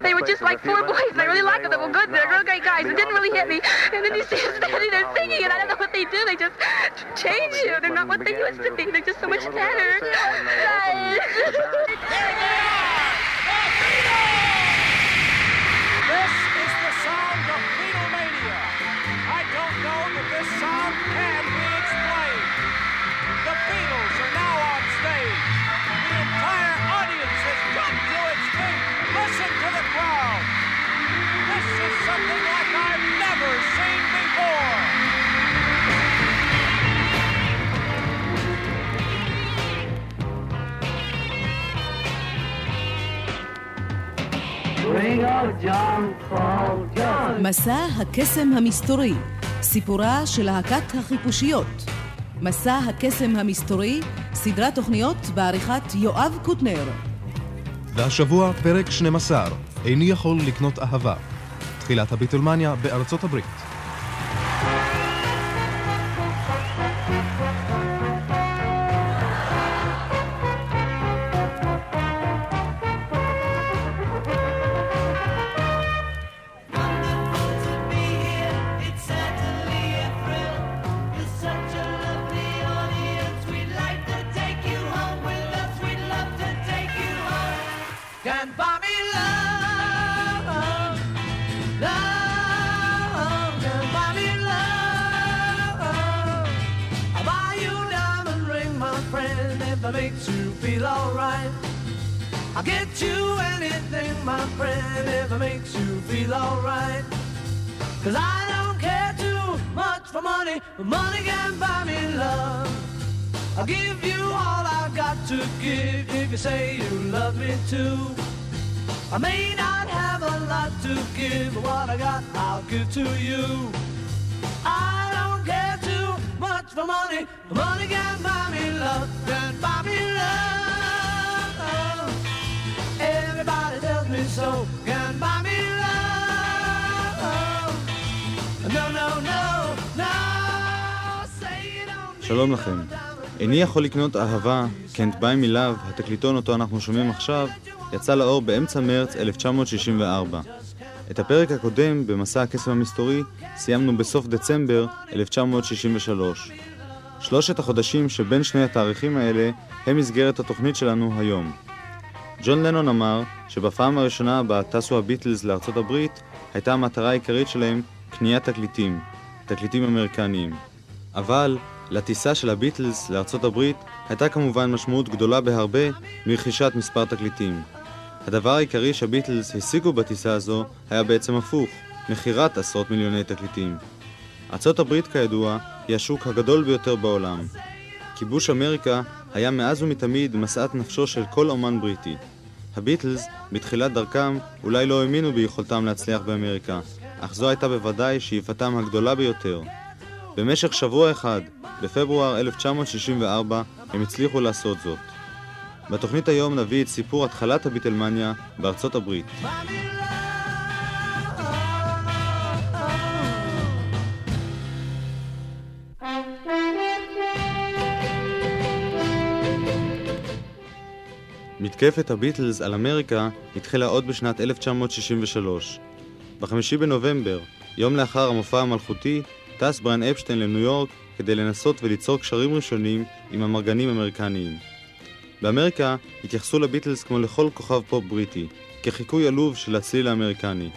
They were just like four boys, and I really liked them. They were good. They're real great guys. It didn't really hit me. And then you see them standing there singing, and I don't know what they do. They just change you. They're not what they used to be. They're just so much better. This מסע הקסם המסתורי, סיפורה של להקת החיפושיות. מסע הקסם המסתורי, סדרת תוכניות בעריכת יואב קוטנר. והשבוע פרק 12, איני יכול לקנות אהבה. תחילת הביטלמניה בארצות הברית. to give if you say you love me too. I may not have a lot to give, but what I got I'll give to you. I don't care too much for money, but money can buy me love, can buy me love. Everybody tells me so, can buy me love. No, no, no, no, say you don't שלום לכם. איני יכול לקנות אהבה, Can't buy me love, התקליטון אותו אנחנו שומעים עכשיו, יצא לאור באמצע מרץ 1964. את הפרק הקודם, במסע הקסם המסתורי, סיימנו בסוף דצמבר 1963. שלושת החודשים שבין שני התאריכים האלה הם מסגרת התוכנית שלנו היום. ג'ון לנון אמר שבפעם הראשונה בה טסו הביטלס לארצות הברית, הייתה המטרה העיקרית שלהם קניית תקליטים, תקליטים אמריקניים. אבל לטיסה של הביטלס לארצות הברית הייתה כמובן משמעות גדולה בהרבה מרכישת מספר תקליטים. הדבר העיקרי שהביטלס השיגו בטיסה הזו היה בעצם הפוך, מכירת עשרות מיליוני תקליטים. ארצות הברית כידוע היא השוק הגדול ביותר בעולם. כיבוש אמריקה היה מאז ומתמיד משאת נפשו של כל אומן בריטי. הביטלס, בתחילת דרכם, אולי לא האמינו ביכולתם להצליח באמריקה, אך זו הייתה בוודאי שאיפתם הגדולה ביותר. במשך שבוע אחד, בפברואר 1964, הם הצליחו לעשות זאת. בתוכנית היום נביא את סיפור התחלת הביטלמניה בארצות הברית. מתקפת הביטלס על אמריקה התחילה עוד בשנת 1963. בחמישי בנובמבר, יום לאחר המופע המלכותי, טס בריין אפשטיין לניו יורק כדי לנסות וליצור קשרים ראשונים עם אמרגנים אמריקניים. באמריקה התייחסו לביטלס כמו לכל כוכב פופ בריטי, כחיקוי עלוב של הצליל האמריקני.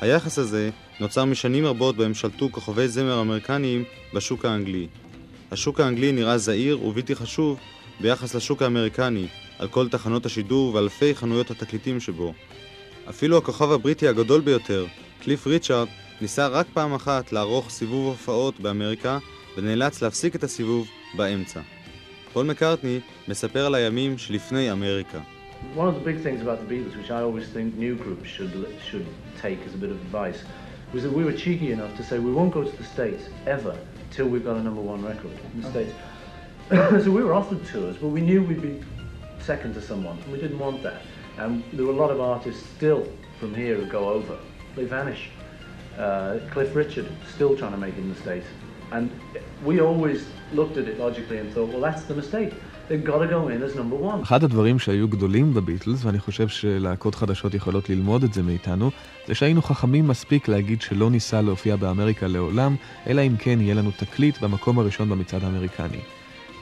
היחס הזה נוצר משנים רבות בהם שלטו כוכבי זמר אמריקניים בשוק האנגלי. השוק האנגלי נראה זעיר ובלתי חשוב ביחס לשוק האמריקני, על כל תחנות השידור ואלפי חנויות התקליטים שבו. אפילו הכוכב הבריטי הגדול ביותר, קליף ריצ'ארד, ניסה רק פעם אחת לערוך סיבוב הופעות באמריקה ונאלץ להפסיק את הסיבוב באמצע. פול מקארטני מספר על הימים שלפני אמריקה. One of the big things about the Beatles, which I always think new groups should should take as a bit of advice, was that we were cheeky enough to say we won't go to the States ever till we've got a number one record in the States. so we were offered tours, but we knew we'd be second to someone, and we didn't want that. And there were a lot of artists still from here who go over. They vanish. Uh, Cliff Richard still trying to make it in the States. And we always looked at it logically and thought, well, that's the mistake. אחד הדברים שהיו גדולים בביטלס, ואני חושב שלהקות חדשות יכולות ללמוד את זה מאיתנו, זה שהיינו חכמים מספיק להגיד שלא ניסה להופיע באמריקה לעולם, אלא אם כן יהיה לנו תקליט במקום הראשון במצעד האמריקני.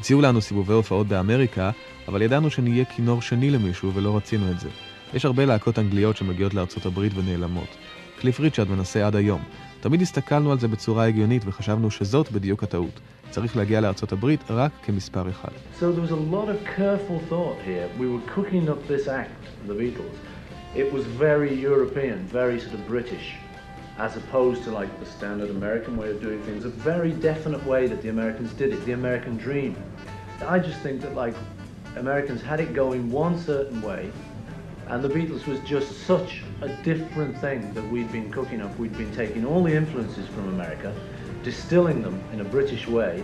הציעו לנו סיבובי הופעות באמריקה, אבל ידענו שנהיה כינור שני למישהו ולא רצינו את זה. יש הרבה להקות אנגליות שמגיעות לארצות הברית ונעלמות. קליף ריצ'רד מנסה עד היום. תמיד הסתכלנו על זה בצורה הגיונית וחשבנו שזאת בדיוק הטעות. צריך להגיע לארצות הברית רק כמספר אחד. So there was a lot of careful thought here. We were cooking up this act, the Beatles. It was very European, very sort of British, as opposed to like the standard American way of doing things. A very definite way that the Americans did it, the American dream. I just think that like Americans had it going one certain way, and the Beatles was just such a different thing that we'd been cooking up. We'd been taking all the influences from America, distilling them in a British way.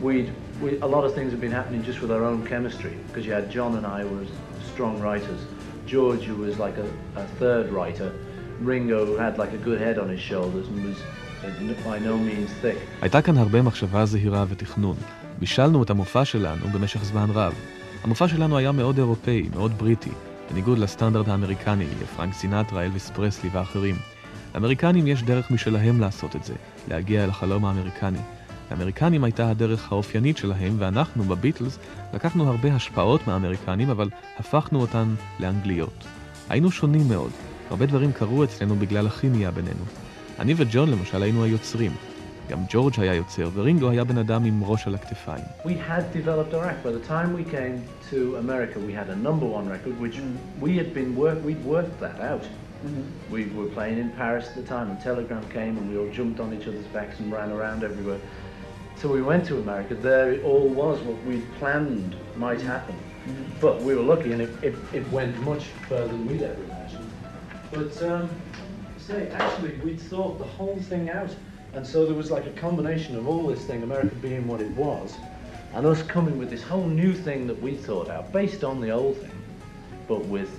We'd, we, a lot of things had been happening just with our own chemistry, because you had John and I were strong writers. George, who was like a, a third writer. Ringo, who had like a good head on his shoulders and was by no means thick. הייתה כאן הרבה מחשבה זהירה ותכנון. בישלנו את המופע שלנו במשך זמן רב. המופע שלנו היה מאוד אירופאי, מאוד בריטי, בניגוד לסטנדרט האמריקני, לפרנק סינטרה, אלוויס פרסלי ואחרים. לאמריקנים יש דרך משלהם לעשות את זה, להגיע אל החלום האמריקני. לאמריקנים הייתה הדרך האופיינית שלהם, ואנחנו, בביטלס, לקחנו הרבה השפעות מהאמריקנים, אבל הפכנו אותן לאנגליות. היינו שונים מאוד. הרבה דברים קרו אצלנו בגלל הכימיה בינינו. אני וג'ון למשל היינו היוצרים. גם ג'ורג' היה יוצר, ורינגו היה בן אדם עם ראש על הכתפיים. We had developed our act. By the time we came to America, we had a number one record, which we had been work. We'd worked that out. We were playing in Paris at the time, and Telegram came, and we all jumped on each other's backs and ran around everywhere. So we went to America. There it all was what we'd planned might happen. But we were lucky, and it, it, it went much further than we'd ever imagined. But um, say, actually, we'd thought the whole thing out. And so there was like a combination of all this thing, America being what it was, and us coming with this whole new thing that we thought out, based on the old thing, but with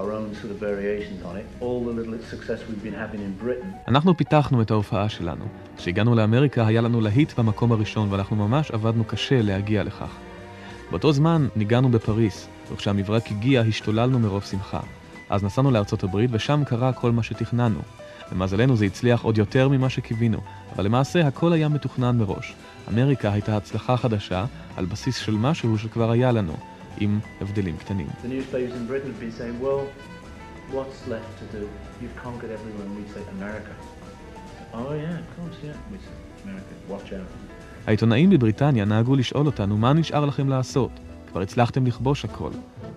our own sort of variations on it, all the little success we've been having in Britain. אנחנו פיתחנו את ההופעה שלנו. כשהגענו לאמריקה היה לנו להיט במקום הראשון, ואנחנו ממש עבדנו קשה להגיע לכך. באותו זמן ניגענו בפריס, וכשהמברק הגיע השתוללנו מרוב שמחה. אז נסענו לארצות הברית, ושם קרה כל מה שתכננו. למזלנו זה הצליח עוד יותר ממה שקיווינו, אבל למעשה הכל היה מתוכנן מראש. אמריקה הייתה הצלחה חדשה על בסיס של משהו שכבר היה לנו, עם הבדלים קטנים. What's left to do? You've conquered everyone. Say America. Oh yeah, of course, yeah. We say America. Watch out. העיתונאים בבריטניה נהגו לשאול אותנו מה נשאר לכם לעשות. כבר הצלחתם לכבוש הכל.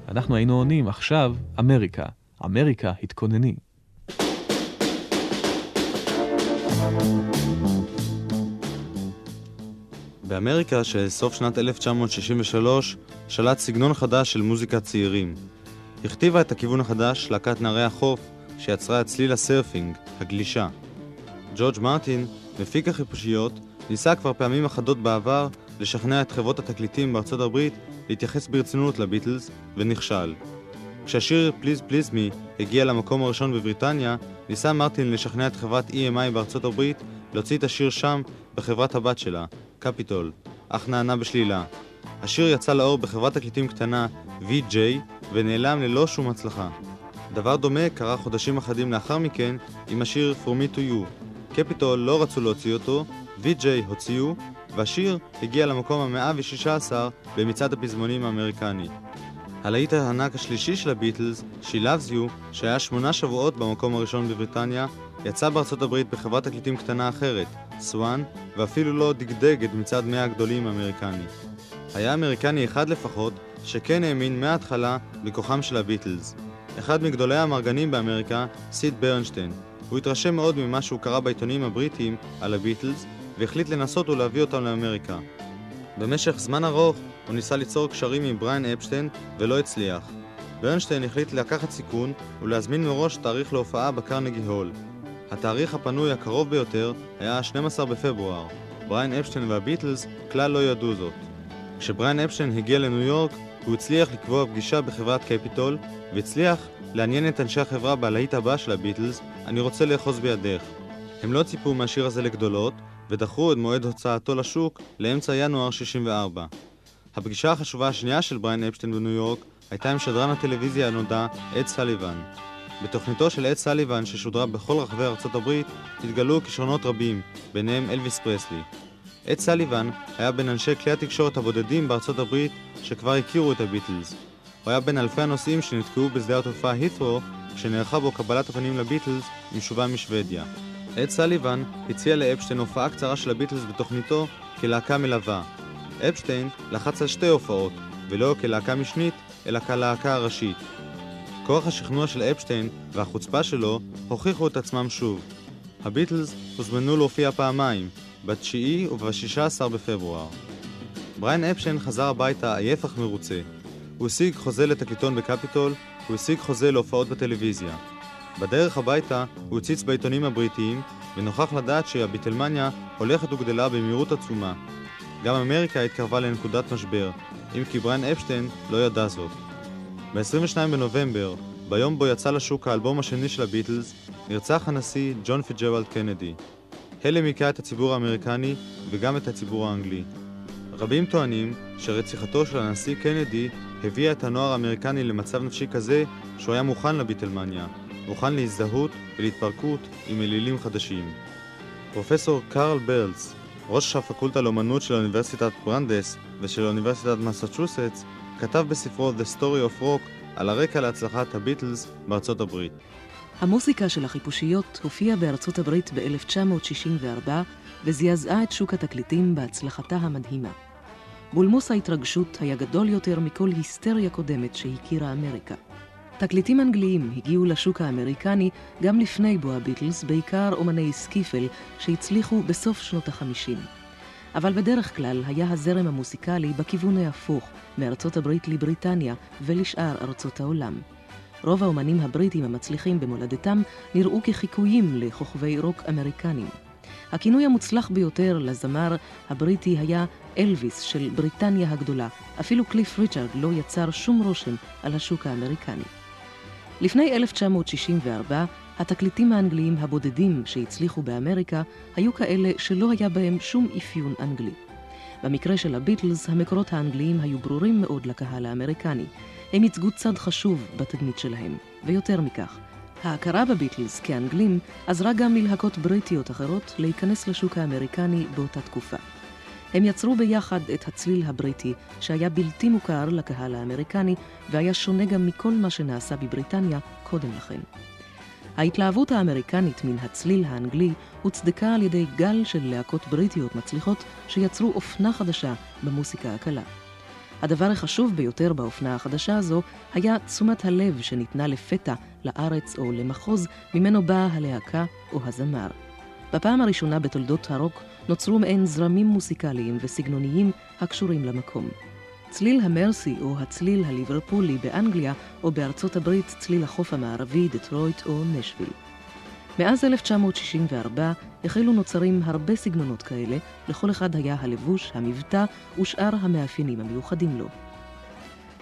אנחנו היינו עונים, עכשיו, אמריקה. אמריקה, התכונני. באמריקה של סוף שנת 1963 שלט סגנון חדש של מוזיקת צעירים. הכתיבה את הכיוון החדש להקת נערי החוף, שיצרה את צליל הסרפינג, הגלישה. ג'ורג' מרטין, מפיק החיפושיות, ניסה כבר פעמים אחדות בעבר לשכנע את חברות התקליטים בארצות הברית להתייחס ברצינות לביטלס, ונכשל. כשהשיר "Please Please Me" הגיע למקום הראשון בבריטניה, ניסה מרטין לשכנע את חברת EMI בארצות הברית להוציא את השיר שם בחברת הבת שלה, קפיטול, אך נענה בשלילה. השיר יצא לאור בחברת תקליטים קטנה, VJ, ונעלם ללא שום הצלחה. דבר דומה קרה חודשים אחדים לאחר מכן עם השיר For Me To You. קפיטול לא רצו להוציא אותו, VJ הוציאו, והשיר הגיע למקום ה-116 במצעד הפזמונים האמריקני. הלהיט הענק השלישי של הביטלס, She Loves You, שהיה שמונה שבועות במקום הראשון בבריטניה, יצא בארצות הברית בחברת תקליטים קטנה אחרת, סואן, ואפילו לא דגדג את מצעד 100 הגדולים האמריקני. היה אמריקני אחד לפחות, שכן האמין מההתחלה בכוחם של הביטלס. אחד מגדולי האמרגנים באמריקה, סיד ברנשטיין. הוא התרשם מאוד ממה שהוא קרא בעיתונים הבריטיים על הביטלס, והחליט לנסות ולהביא אותם לאמריקה. במשך זמן ארוך הוא ניסה ליצור קשרים עם בריין אפשטיין ולא הצליח. ברנשטיין החליט לקחת סיכון ולהזמין מראש תאריך להופעה בקרנגי הול. התאריך הפנוי הקרוב ביותר היה ה-12 בפברואר. בריין אפשטיין והביטלס כלל לא ידעו זאת. כשבריין אפשטיין הגיע לניו יורק, הוא הצליח לקבוע פגישה בחברת קפיטול, והצליח לעניין את אנשי החברה בלהיט הבא של הביטלס, אני רוצה לאחוז בידך. הם לא ציפו מהשיר הזה לגדולות, ודחו את מועד הוצאתו לשוק לאמצע ינואר 64. הפגישה החשובה השנייה של בריין אפשטיין בניו יורק הייתה עם שדרן הטלוויזיה הנודע אד סליבן. בתוכניתו של אד סליבן ששודרה בכל רחבי ארצות הברית התגלו כישרונות רבים, ביניהם אלוויס פרסלי. אד סליבן היה בין אנשי כלי התקשורת הבודדים בארצות הברית שכבר הכירו את הביטלס. הוא היה בין אלפי הנוסעים שנתקעו בשדה התעופה הית'רו כשנערכה בו קבלת הפנים לביטלס עם שובם משוודיה. אד סליבן הציע לאפשטיין הופעה קצרה של הביטלס בתוכניתו כלהקה מלווה. אפשטיין לחץ על שתי הופעות, ולא כלהקה משנית, אלא כלהקה הראשית. כוח השכנוע של אפשטיין והחוצפה שלו הוכיחו את עצמם שוב. הביטלס הוזמנו להופיע פעמיים, ב-9 וב-16 בפברואר. בריין אפשטיין חזר הביתה עייף אך מרוצה. הוא השיג חוזה לתקליטון בקפיטול, הוא השיג חוזה להופעות בטלוויזיה. בדרך הביתה הוא הציץ בעיתונים הבריטיים, ונוכח לדעת שהביטלמניה הולכת וגדלה במהירות עצומה. גם אמריקה התקרבה לנקודת משבר, אם כי בריין אפשטיין לא ידע זאת. ב-22 בנובמבר, ביום בו יצא לשוק האלבום השני של הביטלס, נרצח הנשיא ג'ון פיצג'רלד קנדי. הלם היכה את הציבור האמריקני וגם את הציבור האנגלי. רבים טוענים שרציחתו של הנשיא קנדי הביאה את הנוער האמריקני למצב נפשי כזה שהוא היה מוכן לביטלמניה, מוכן להזדהות ולהתפרקות עם אלילים חדשים. פרופסור קארל ברלס, ראש הפקולטה לאמנות של אוניברסיטת ברנדס ושל אוניברסיטת מסצ'וסטס, כתב בספרו The Story of Rock על הרקע להצלחת הביטלס בארצות הברית. המוסיקה של החיפושיות הופיעה בארצות הברית ב-1964 וזעזעה את שוק התקליטים בהצלחתה המדהימה. בולמוס ההתרגשות היה גדול יותר מכל היסטריה קודמת שהכירה אמריקה. תקליטים אנגליים הגיעו לשוק האמריקני גם לפני בוא הביטלס, בעיקר אומני סקיפל שהצליחו בסוף שנות החמישים. אבל בדרך כלל היה הזרם המוסיקלי בכיוון ההפוך, מארצות הברית לבריטניה ולשאר ארצות העולם. רוב האומנים הבריטים המצליחים במולדתם נראו כחיקויים לכוכבי רוק אמריקנים. הכינוי המוצלח ביותר לזמר הבריטי היה אלוויס של בריטניה הגדולה. אפילו קליף ריצ'רד לא יצר שום רושם על השוק האמריקני. לפני 1964, התקליטים האנגליים הבודדים שהצליחו באמריקה היו כאלה שלא היה בהם שום אפיון אנגלי. במקרה של הביטלס, המקורות האנגליים היו ברורים מאוד לקהל האמריקני. הם ייצגו צד חשוב בתדמית שלהם, ויותר מכך, ההכרה בביטלס כאנגלים עזרה גם מלהקות בריטיות אחרות להיכנס לשוק האמריקני באותה תקופה. הם יצרו ביחד את הצליל הבריטי, שהיה בלתי מוכר לקהל האמריקני, והיה שונה גם מכל מה שנעשה בבריטניה קודם לכן. ההתלהבות האמריקנית מן הצליל האנגלי הוצדקה על ידי גל של להקות בריטיות מצליחות שיצרו אופנה חדשה במוסיקה הקלה. הדבר החשוב ביותר באופנה החדשה הזו היה תשומת הלב שניתנה לפתע לארץ או למחוז ממנו באה הלהקה או הזמר. בפעם הראשונה בתולדות הרוק נוצרו מעין זרמים מוסיקליים וסגנוניים הקשורים למקום. צליל המרסי או הצליל הליברפולי באנגליה או בארצות הברית צליל החוף המערבי, דטרויט או נשוויל. מאז 1964 החלו נוצרים הרבה סגנונות כאלה, לכל אחד היה הלבוש, המבטא ושאר המאפיינים המיוחדים לו.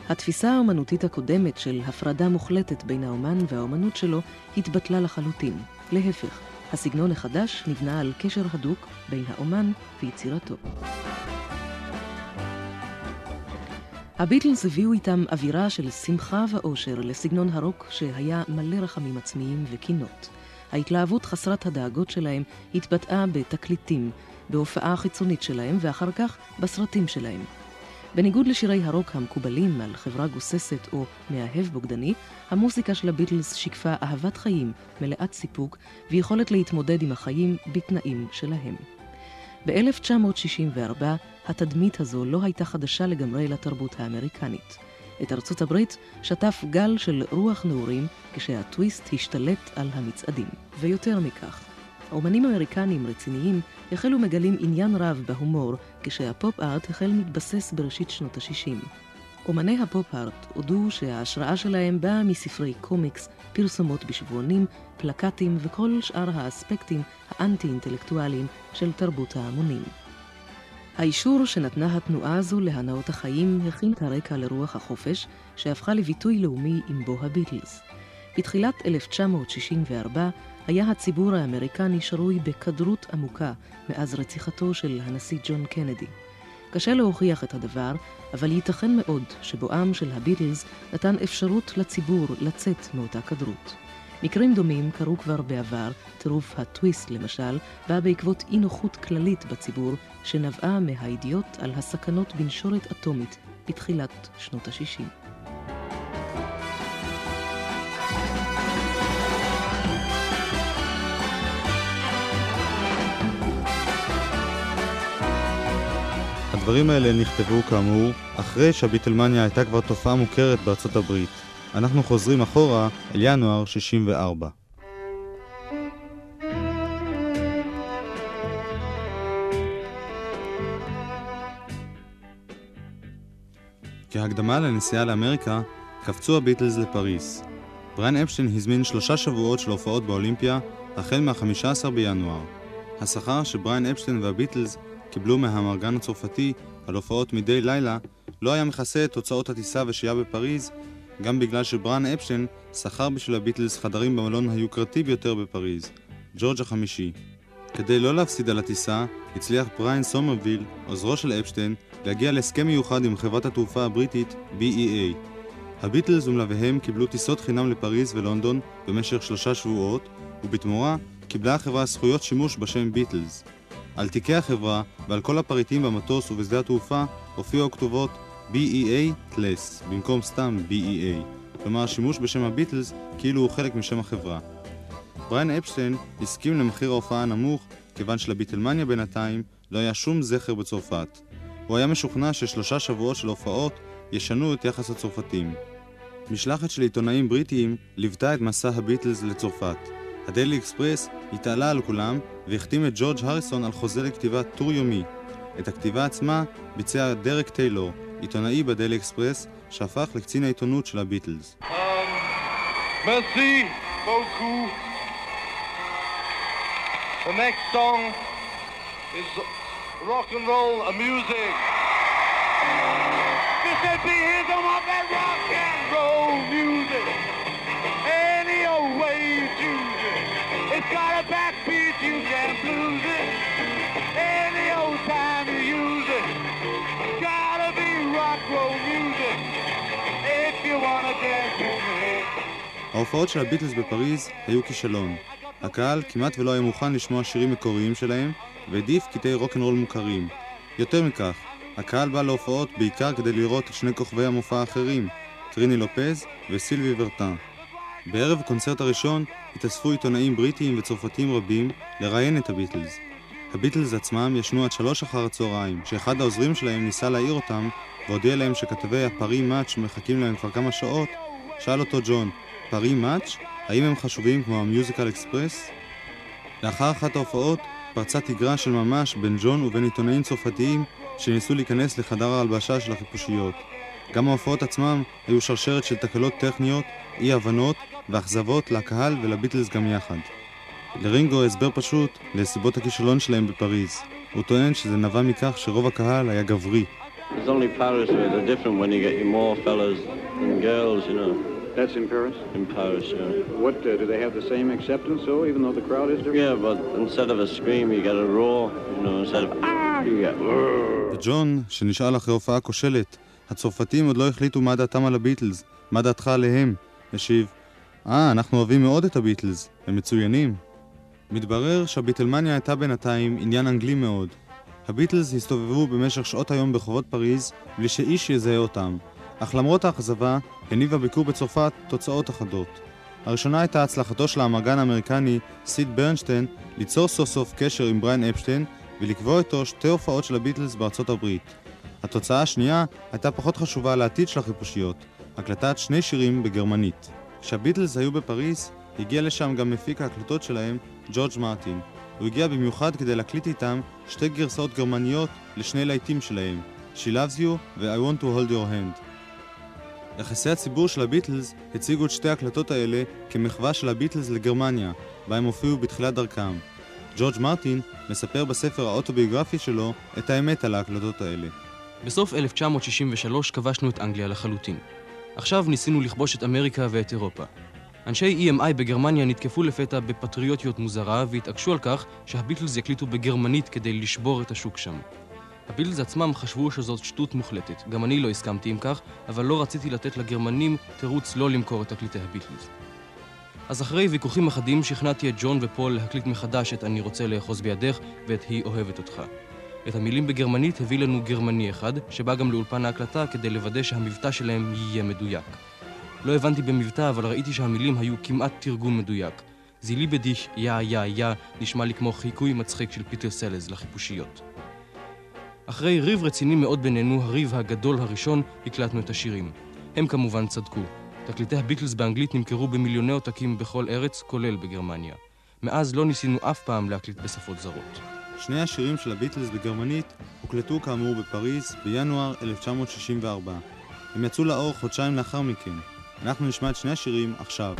התפיסה האומנותית הקודמת של הפרדה מוחלטת בין האומן והאומנות שלו התבטלה לחלוטין. להפך, הסגנון החדש נבנה על קשר הדוק בין האומן ויצירתו. הביטלס הביאו איתם אווירה של שמחה ואושר לסגנון הרוק שהיה מלא רחמים עצמיים וקינות. ההתלהבות חסרת הדאגות שלהם התבטאה בתקליטים, בהופעה החיצונית שלהם ואחר כך בסרטים שלהם. בניגוד לשירי הרוק המקובלים על חברה גוססת או מאהב בוגדני, המוסיקה של הביטלס שיקפה אהבת חיים, מלאת סיפוק, ויכולת להתמודד עם החיים בתנאים שלהם. ב-1964 התדמית הזו לא הייתה חדשה לגמרי לתרבות האמריקנית. את ארצות הברית שטף גל של רוח נעורים כשהטוויסט השתלט על המצעדים. ויותר מכך, האומנים האמריקנים רציניים החלו מגלים עניין רב בהומור כשהפופ-ארט החל מתבסס בראשית שנות ה-60. אומני הפופ-ארט הודו שההשראה שלהם באה מספרי קומיקס, פרסומות בשבועונים, פלקטים וכל שאר האספקטים האנטי-אינטלקטואליים של תרבות ההמונים. האישור שנתנה התנועה הזו להנאות החיים הכין את הרקע לרוח החופש, שהפכה לביטוי לאומי עם בוא הביטלס. בתחילת 1964 היה הציבור האמריקני שרוי בכדרות עמוקה מאז רציחתו של הנשיא ג'ון קנדי. קשה להוכיח את הדבר, אבל ייתכן מאוד שבואם של הביטלס נתן אפשרות לציבור לצאת מאותה כדרות. מקרים דומים קרו כבר בעבר, טירוף הטוויסט למשל, בא בעקבות אי נוחות כללית בציבור, שנבעה מהידיעות על הסכנות בנשורת אטומית בתחילת שנות ה-60. הדברים האלה נכתבו כאמור אחרי שהביטלמניה הייתה כבר תופעה מוכרת בארצות הברית. אנחנו חוזרים אחורה אל ינואר 64. כהקדמה לנסיעה לאמריקה, קפצו הביטלס לפריס. בריין אפשטיין הזמין שלושה שבועות של הופעות באולימפיה החל מה-15 בינואר. השכר שבריין אפשטיין והביטלס קיבלו מהמרגן הצרפתי על הופעות מדי לילה לא היה מכסה את הוצאות הטיסה ושהייה בפריז, גם בגלל שבריין אפשטיין שכר בשביל הביטלס חדרים במלון היוקרתי ביותר בפריז, ג'ורג' החמישי. כדי לא להפסיד על הטיסה, הצליח בריין סומרוויל, עוזרו של אפשטיין, להגיע להסכם מיוחד עם חברת התעופה הבריטית BEA. הביטלס ומלוויהם קיבלו טיסות חינם לפריז ולונדון במשך שלושה שבועות, ובתמורה קיבלה החברה זכויות שימוש בשם ביטלס. על תיקי החברה ועל כל הפריטים במטוס ובשדה התעופה הופיעו הכתובות BEA TLES במקום סתם BEA, כלומר שימוש בשם הביטלס כאילו הוא חלק משם החברה. בריין אפשטיין הסכים למחיר ההופעה הנמוך כיוון שלביטלמניה בינתיים לא היה שום זכר בצרפת. הוא היה משוכנע ששלושה שבועות של הופעות ישנו את יחס הצרפתים. משלחת של עיתונאים בריטיים ליוותה את מסע הביטלס לצרפת. הדיילי אקספרס התעלה על כולם והחתים את ג'ורג' הריסון על חוזה לכתיבת טור יומי. את הכתיבה עצמה ביצע דרק טיילור, עיתונאי בדיילי אקספרס, שהפך לקצין העיתונות של הביטלס. Merci beaucoup. The next song is rock and roll music. Mississippi is on of that rock and roll music. Any old way you choose it. It's got a backbeat, ההופעות של הביטלס בפריז היו כישלון. הקהל כמעט ולא היה מוכן לשמוע שירים מקוריים שלהם, והעדיף קטעי רוקנרול מוכרים. יותר מכך, הקהל בא להופעות בעיקר כדי לראות את שני כוכבי המופע האחרים, טריני לופז וסילבי ורטן. בערב הקונצרט הראשון התאספו עיתונאים בריטיים וצרפתיים רבים לראיין את הביטלס. הביטלס עצמם ישנו עד שלוש אחר הצהריים, כשאחד העוזרים שלהם ניסה להעיר אותם והודיע להם שכתבי הפארי מאץ' מחכים להם כבר כמה שעות, שאל אותו ג'ון, פארי מאץ'? האם הם חשובים כמו המיוזיקל אקספרס? לאחר אחת ההופעות פרצה תגרה של ממש בין ג'ון ובין עיתונאים צרפתיים שניסו להיכנס לחדר ההלבשה של החיפושיות. גם ההופעות עצמם היו שרשרת של תקלות טכניות, אי הבנות ואכזבות לקהל ולביטלס גם יחד. לרינגו הסבר פשוט לסיבות הכישלון שלהם בפריז. הוא טוען שזה נבע מכך שרוב הקהל היה גברי. It's only Paris where they're different when you get more fellas than girls, you know. That's in Paris? In Paris, yeah. What, uh, do they have the same acceptance, though, even though the crowd is different? Yeah, but instead of a scream, you get a roar, you know, instead of ah, you get וג'ון, שנשאל אחרי הופעה כושלת, הצרפתים עוד לא החליטו מה דעתם על הביטלס, מה דעתך עליהם? השיב, אה, אנחנו אוהבים מאוד את הביטלס, הם מצוינים. מתברר שהביטלמניה הייתה בינתיים עניין אנגלי מאוד. הביטלס הסתובבו במשך שעות היום ברחובות פריז בלי שאיש יזהה אותם, אך למרות האכזבה, הניב הביקור בצרפת תוצאות אחדות. הראשונה הייתה הצלחתו של האמרגן האמריקני סיד ברנשטיין ליצור סוף סוף קשר עם בריין אפשטיין ולקבוע איתו שתי הופעות של הביטלס בארצות הברית. התוצאה השנייה הייתה פחות חשובה לעתיד של החיפושיות, הקלטת שני שירים בגרמנית. כשהביטלס היו בפריס, הגיע לשם גם מפיק ההקלטות שלהם, ג'ורג' מרטין. הוא הגיע במיוחד כדי להקליט איתם שתי גרסאות גרמניות לשני להיטים שלהם, She Loves You ו-I Want to Hold Your Hand. יחסי הציבור של הביטלס הציגו את שתי ההקלטות האלה כמחווה של הביטלס לגרמניה, בה הם הופיעו בתחילת דרכם. ג'ורג' מרטין מספר בספר האוטוביוגרפי שלו את האמת על ההקלטות האלה. בסוף 1963 כבשנו את אנגליה לחלוטין. עכשיו ניסינו לכבוש את אמריקה ואת אירופה. אנשי EMI בגרמניה נתקפו לפתע בפטריוטיות מוזרה והתעקשו על כך שהביטלס יקליטו בגרמנית כדי לשבור את השוק שם. הביטלס עצמם חשבו שזאת שטות מוחלטת. גם אני לא הסכמתי עם כך, אבל לא רציתי לתת לגרמנים תירוץ לא למכור את תקליטי הביטלס. אז אחרי ויכוחים אחדים שכנעתי את ג'ון ופול להקליט מחדש את "אני רוצה לאחוז בידך" ואת "היא אוהבת אותך". את המילים בגרמנית הביא לנו גרמני אחד, שבא גם לאולפן ההקלטה כדי לוודא שהמבטא שלהם יהיה מדויק. לא הבנתי במבטא, אבל ראיתי שהמילים היו כמעט תרגום מדויק. de: Sie liebt dich, ja ja ja, נשמע לי כמו חיקוי מצחיק של פיטר סלרס לחיפושיות. אחרי ריב רציני מאוד בינינו, הריב הגדול הראשון, הקלטנו את השירים. הם כמובן צדקו. תקליטי הביטלס באנגלית נמכרו במיליוני עותקים בכל ארץ, כולל בגרמניה. מאז לא ניסינו אף פעם להקליט בשפות זרות. שני השירים של הביטלס בגרמנית הוקלטו כאמור בפריז בינואר 1964. הם יצאו לאור חודשיים לאחר מכן. אנחנו נשמע את שני השירים עכשיו.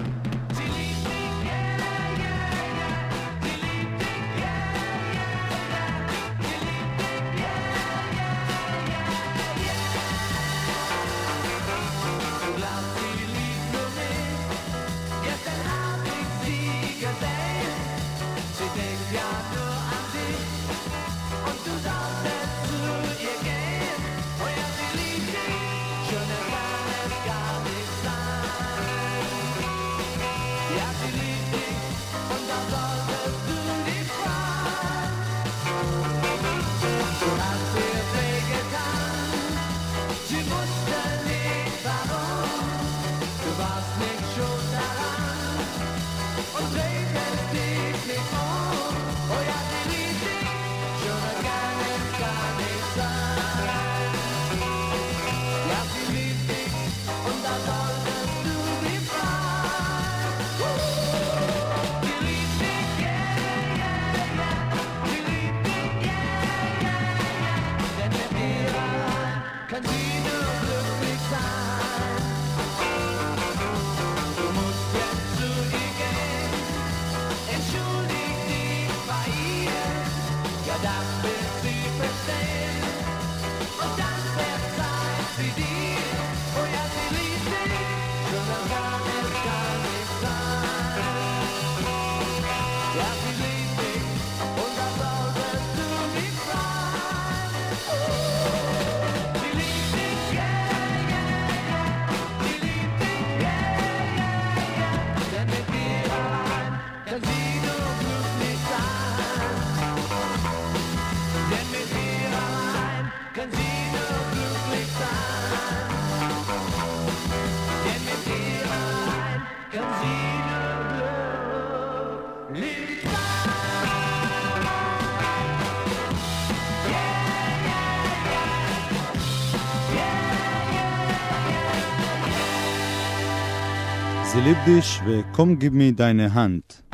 זה ליבדיש ו-Come Give Me Deine Hand.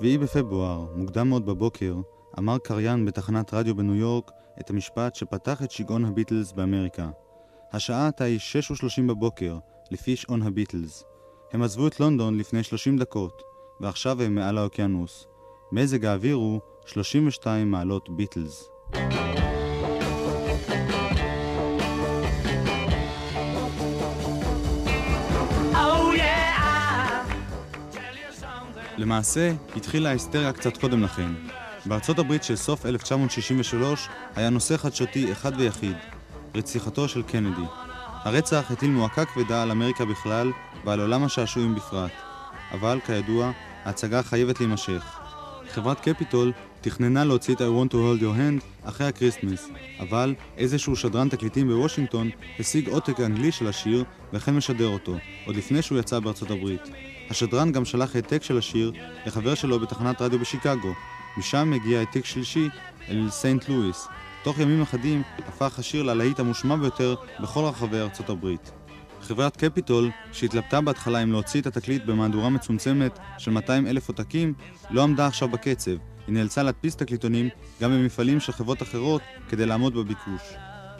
בשביעי בפברואר, מוקדם מאוד בבוקר, אמר קריין בתחנת רדיו בניו יורק את המשפט שפתח את שיגעון הביטלס באמריקה. השעה עתה היא 6:30 בבוקר, לפי שעון הביטלס. הם עזבו את לונדון לפני 30 דקות, ועכשיו הם מעל האוקיינוס. מזג האוויר הוא 32 מעלות ביטלס. Oh למעשה, התחילה ההיסטריה קצת קודם לכן. בארצות הברית של סוף 1963 היה נושא חדשותי אחד ויחיד, רציחתו של קנדי. הרצח הטיל מועקה כבדה על אמריקה בכלל ועל עולם השעשועים בפרט. אבל, כידוע, ההצגה חייבת להימשך. חברת קפיטול תכננה להוציא את I want to hold your hand אחרי הקריסטמס, אבל איזשהו שדרן תקליטים בוושינגטון השיג עותק אנגלי של השיר והחל משדר אותו, עוד לפני שהוא יצא בארצות הברית. השדרן גם שלח העתק של השיר לחבר שלו בתחנת רדיו בשיקגו. משם הגיע העתק שלישי אל סנט לואיס. תוך ימים אחדים הפך השיר ללהיט המושמע ביותר בכל רחבי ארצות הברית. חברת קפיטול, שהתלבטה בהתחלה אם להוציא את התקליט במהדורה מצומצמת של 200 אלף עותקים, לא עמדה עכשיו בקצב. היא נאלצה להדפיס תקליטונים גם במפעלים של חברות אחרות כדי לעמוד בביקוש.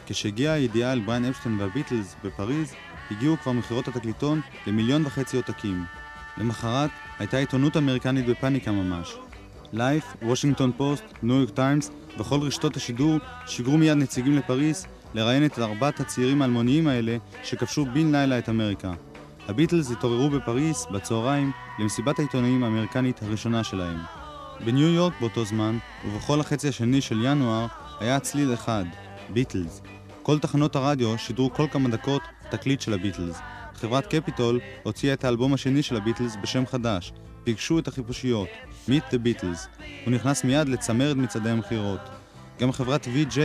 כשהגיעה הידיעה על בריין אפשטיין והביטלס בפריז, הגיעו כבר מכירות התקליטון למיליון וחצי עותקים. למחרת הייתה עיתונות אמריקנית בפאניקה ממש. לייף, וושינגטון פוסט, ניו יורק טיימס וכל רשתות השידור שיגרו מיד נציגים לפריז לראיין את ארבעת הצעירים האלמוניים האלה שכבשו בן לילה את אמריקה. הביטלס התעוררו בפריז בצהריים למסיבת העיתונאים האמריקנית הראשונה שלהם. בניו יורק באותו זמן, ובכל החצי השני של ינואר, היה צליל אחד, ביטלס. כל תחנות הרדיו שידרו כל כמה דקות תקליט של הביטלס. חברת קפיטול הוציאה את האלבום השני של הביטלס בשם חדש, פגשו את החיפושיות, Meet the Beatles. הוא נכנס מיד לצמרת מצעדי המכירות. גם חברת VJ,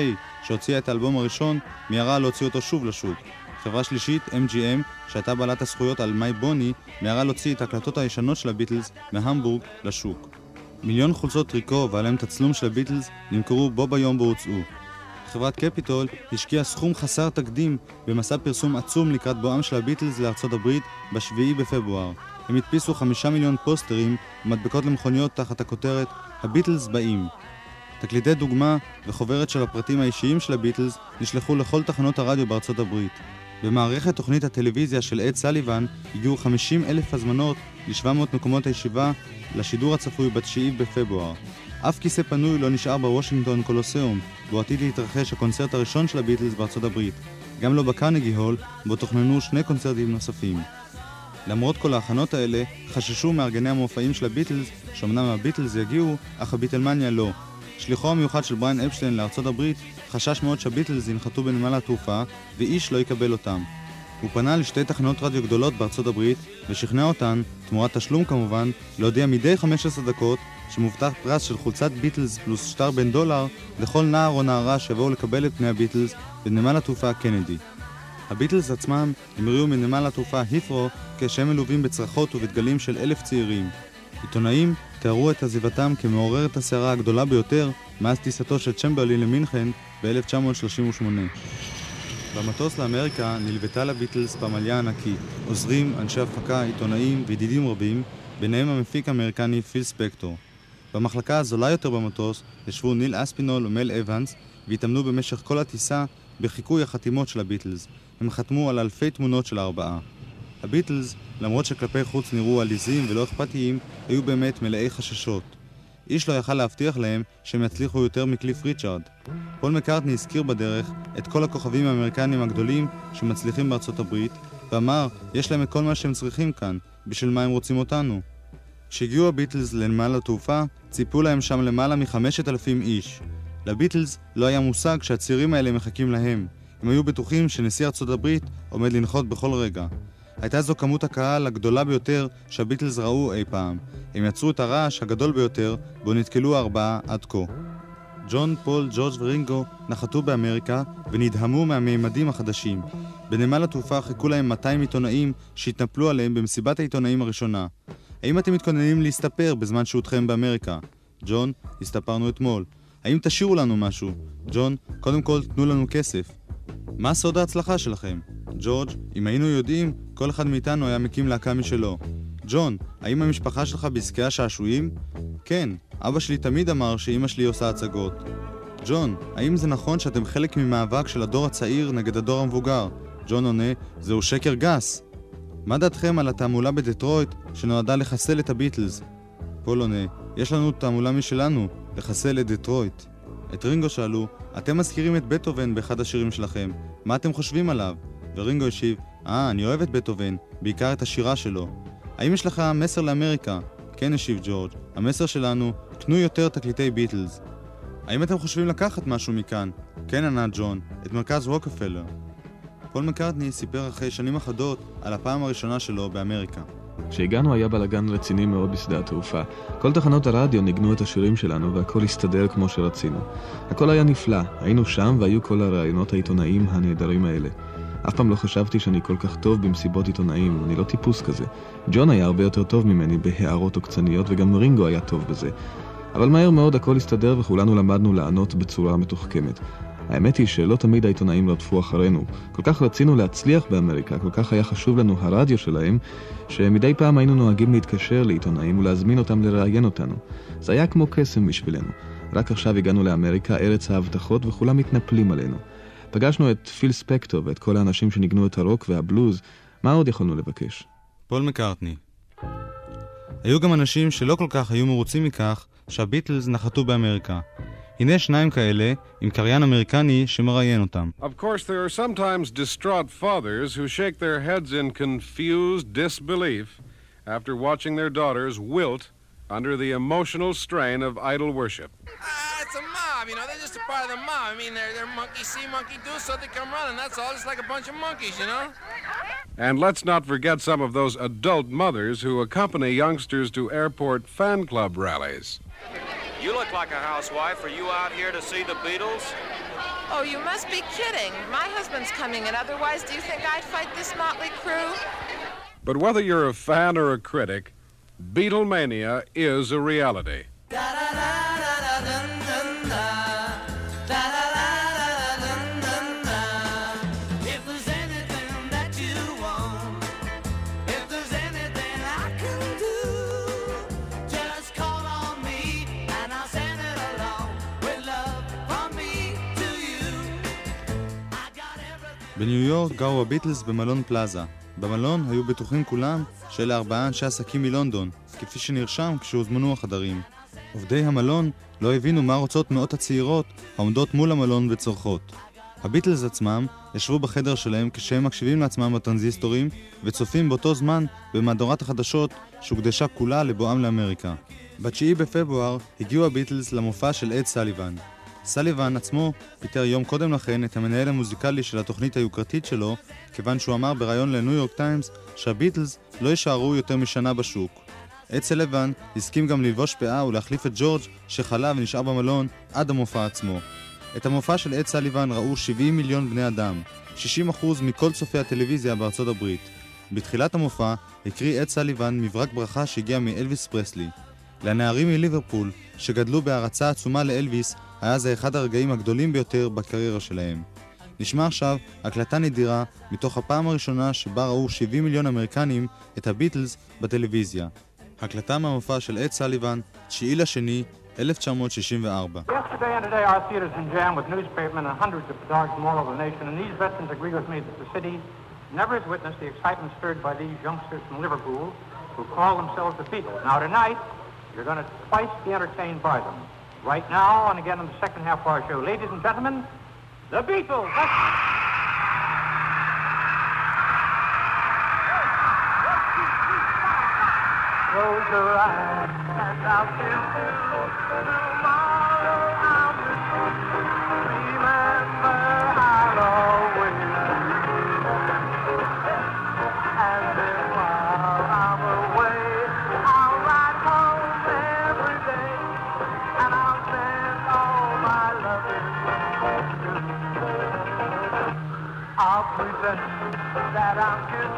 שהוציאה את האלבום הראשון, מיהרה להוציא אותו שוב לשוק. חברה שלישית, MGM, שהייתה בעלת הזכויות על מי בוני, מיהרה להוציא את ההקלטות הישנות של הביטלס מהמבורג לשוק. מיליון חולצות טריקו ועליהם תצלום של הביטלס נמכרו בו ביום בו הוצאו. חברת קפיטול השקיעה סכום חסר תקדים במסע פרסום עצום לקראת בואם של הביטלס לארצות הברית בשביעי בפברואר. הם הדפיסו חמישה מיליון פוסטרים ומדבקות למכוניות תחת הכותרת "הביטלס באים". תקליטי דוגמה וחוברת של הפרטים האישיים של הביטלס נשלחו לכל תחנות הרדיו בארצות הברית. במערכת תוכנית הטלוויזיה של אד סליבן הגיעו 50 אלף הזמנות ל-700 מקומות הישיבה לשידור הצפוי ב-9 בפברואר. אף כיסא פנוי לא נשאר בוושינגטון קולוסיאום, בו עתיד להתרחש הקונצרט הראשון של הביטלס בארצות הברית. גם לא בקרנגי הול, בו תוכננו שני קונצרטים נוספים. למרות כל ההכנות האלה, חששו מארגני המופעים של הביטלס, שאומנם הביטלס יגיעו, אך הביטלמניה לא. שליחו המיוחד של בריין אפשטיין לארצות הברית חשש מאוד שהביטלס ינחתו בנמל התעופה, ואיש לא יקבל אותם. הוא פנה לשתי תחנות רדיו גדולות בארצות הברית, ושכנע אותן, תמורת תשלום כמובן, להודיע מדי 15 דקות שמובטח פרס של חולצת ביטלס פלוס שטר בן דולר לכל נער או נערה שיבואו לקבל את פני הביטלס בנמל התעופה קנדי. הביטלס עצמם המריאו מנמל התעופה הית'רו כשהם מלווים בצרחות ובדגלים של אלף צעירים. עיתונאים תיארו את עזיבתם כמעוררת הסערה הגדולה ביותר מאז טיסתו של צ'מברלין למינכן ב-1938. במטוס לאמריקה נלוותה לביטלס פמליה ענקית, עוזרים, אנשי הפקה, עיתונאים וידידים רבים, ביניהם המפיק האמריקני פיל ספקטור. במחלקה הזולה יותר במטוס ישבו ניל אספינול ומל אבנס והתאמנו במשך כל הטיסה בחיקוי החתימות של הביטלס. הם חתמו על אלפי תמונות של הארבעה. הביטלס, למרות שכלפי חוץ נראו עליזים ולא אכפתיים, היו באמת מלאי חששות. איש לא יכל להבטיח להם שהם יצליחו יותר מקליף ריצ'ארד. פול מקארטני הזכיר בדרך את כל הכוכבים האמריקנים הגדולים שמצליחים בארצות הברית, ואמר, יש להם את כל מה שהם צריכים כאן, בשביל מה הם רוצים אותנו. כשהגיעו הביטלס לנמל התעופה, ציפו להם שם למעלה מחמשת אלפים איש. לביטלס לא היה מושג שהצעירים האלה מחכים להם. הם היו בטוחים שנשיא ארצות הברית עומד לנחות בכל רגע. הייתה זו כמות הקהל הגדולה ביותר שהביטלס ראו אי פעם. הם יצרו את הרעש הגדול ביותר בו נתקלו הארבעה עד כה. ג'ון, פול, ג'ורג' ורינגו נחתו באמריקה ונדהמו מהמימדים החדשים. בנמל התעופה חיכו להם 200 עיתונאים שהתנפלו עליהם במסיבת העיתונאים הראשונה. האם אתם מתכוננים להסתפר בזמן שהותכם באמריקה? ג'ון, הסתפרנו אתמול. האם תשאירו לנו משהו? ג'ון, קודם כל תנו לנו כסף. מה סוד ההצלחה שלכם? ג'ורג', אם היינו יודעים, כל אחד מאיתנו היה מקים להקה משלו. ג'ון, האם המשפחה שלך בעסקי השעשועים? כן, אבא שלי תמיד אמר שאימא שלי עושה הצגות. ג'ון, האם זה נכון שאתם חלק ממאבק של הדור הצעיר נגד הדור המבוגר? ג'ון עונה, זהו שקר גס. מה דעתכם על התעמולה בדטרויט שנועדה לחסל את הביטלס? פול עונה, יש לנו תעמולה משלנו, לחסל את דטרויט. את רינגו שאלו, אתם מזכירים את בטהובן באחד השירים שלכם, מה אתם חושבים עליו? ורינגו השיב, אה, אני אוהב את בטהובן, בעיקר את השירה שלו. האם יש לך מסר לאמריקה? כן, השיב ג'ורג', המסר שלנו, קנו יותר תקליטי ביטלס. האם אתם חושבים לקחת משהו מכאן? כן, ענה ג'ון, את מרכז רוקפלר. פול מקארטני סיפר אחרי שנים אחדות על הפעם הראשונה שלו באמריקה. כשהגענו היה בלאגן רציני מאוד בשדה התעופה. כל תחנות הרדיו ניגנו את השירים שלנו והכל הסתדר כמו שרצינו. הכל היה נפלא, היינו שם והיו כל הראיונות העיתונאיים הנהדרים האלה. אף פעם לא חשבתי שאני כל כך טוב במסיבות עיתונאים, אני לא טיפוס כזה. ג'ון היה הרבה יותר טוב ממני בהערות עוקצניות וגם רינגו היה טוב בזה. אבל מהר מאוד הכל הסתדר וכולנו למדנו לענות בצורה מתוחכמת. האמת היא שלא תמיד העיתונאים רדפו אחרינו. כל כך רצינו להצליח באמריקה, כל כך היה חשוב לנו הרדיו שלהם, שמדי פעם היינו נוהגים להתקשר לעיתונאים ולהזמין אותם לראיין אותנו. זה היה כמו קסם בשבילנו. רק עכשיו הגענו לאמריקה, ארץ ההבטחות, וכולם מתנפלים עלינו. פגשנו את פיל ספקטור ואת כל האנשים שניגנו את הרוק והבלוז, מה עוד יכולנו לבקש? פול מקארטני היו גם אנשים שלא כל כך היו מרוצים מכך שהביטלס נחתו באמריקה. הנה שניים כאלה, עם קריין אמריקני שמראיין אותם. Of course, there are sometimes distraught fathers who shake their heads in confused disbelief after watching their daughters wilt under the emotional strain of idol worship. It's a mob, you know. They're just a part of the mob. I mean, they're, they're monkey see, monkey do, so they come running. That's all. Just like a bunch of monkeys, you know? And let's not forget some of those adult mothers who accompany youngsters to airport fan club rallies. You look like a housewife. Are you out here to see the Beatles? Oh, you must be kidding. My husband's coming, and otherwise, do you think I'd fight this motley crew? But whether you're a fan or a critic, Beatlemania is a reality. בניו יורק גרו הביטלס במלון פלאזה. במלון היו בטוחים כולם שאלה ארבעה אנשי עסקים מלונדון, כפי שנרשם כשהוזמנו החדרים. עובדי המלון לא הבינו מה רוצות מאות הצעירות העומדות מול המלון וצורחות. הביטלס עצמם ישבו בחדר שלהם כשהם מקשיבים לעצמם בטרנזיסטורים וצופים באותו זמן במהדורת החדשות שהוקדשה כולה לבואם לאמריקה. ב-9 בפברואר הגיעו הביטלס למופע של אד סליבן. סליבן עצמו פיטר יום קודם לכן את המנהל המוזיקלי של התוכנית היוקרתית שלו, כיוון שהוא אמר בריאיון לניו יורק טיימס שהביטלס לא יישארו יותר משנה בשוק. אד סליבן הסכים גם ללבוש פאה ולהחליף את ג'ורג' שחלה ונשאר במלון עד המופע עצמו. את המופע של אד סליבן ראו 70 מיליון בני אדם, 60% מכל צופי הטלוויזיה בארצות הברית. בתחילת המופע הקריא אד סליבן מברק ברכה שהגיע מאלוויס פרסלי. לנערים מליברפול, שגדלו בהערצה עצומה לאלוויס, היה זה אחד הרגעים הגדולים ביותר בקריירה שלהם. נשמע עכשיו הקלטה נדירה מתוך הפעם הראשונה שבה ראו 70 מיליון אמריקנים את הביטלס בטלוויזיה. הקלטה מהמופע של אד סליבן, 9 לשני, 1964. Yesterday and today our theaters been jammed with newspapermen and hundreds of photographers from all over the nation, and these veterans agree with me that the city never has witnessed the excitement stirred by these youngsters from Liverpool who call themselves the Beatles. Now tonight, you're going to twice be entertained by them. Right now, and again in the second half of our show. Ladies and gentlemen, the Beatles! Close your eyes and I'll tell you tomorrow I'll remember that I'm kissing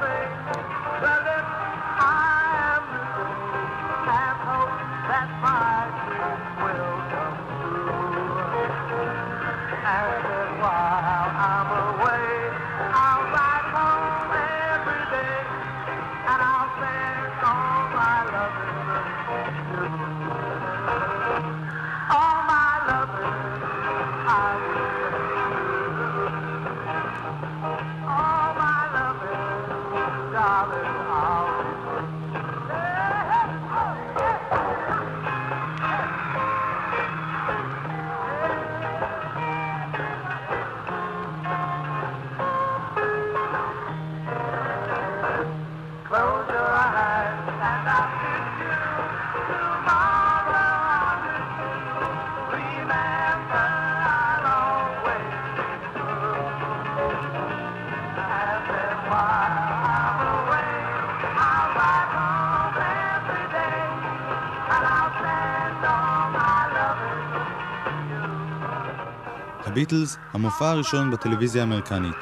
הביטלס, המופע הראשון בטלוויזיה האמריקנית.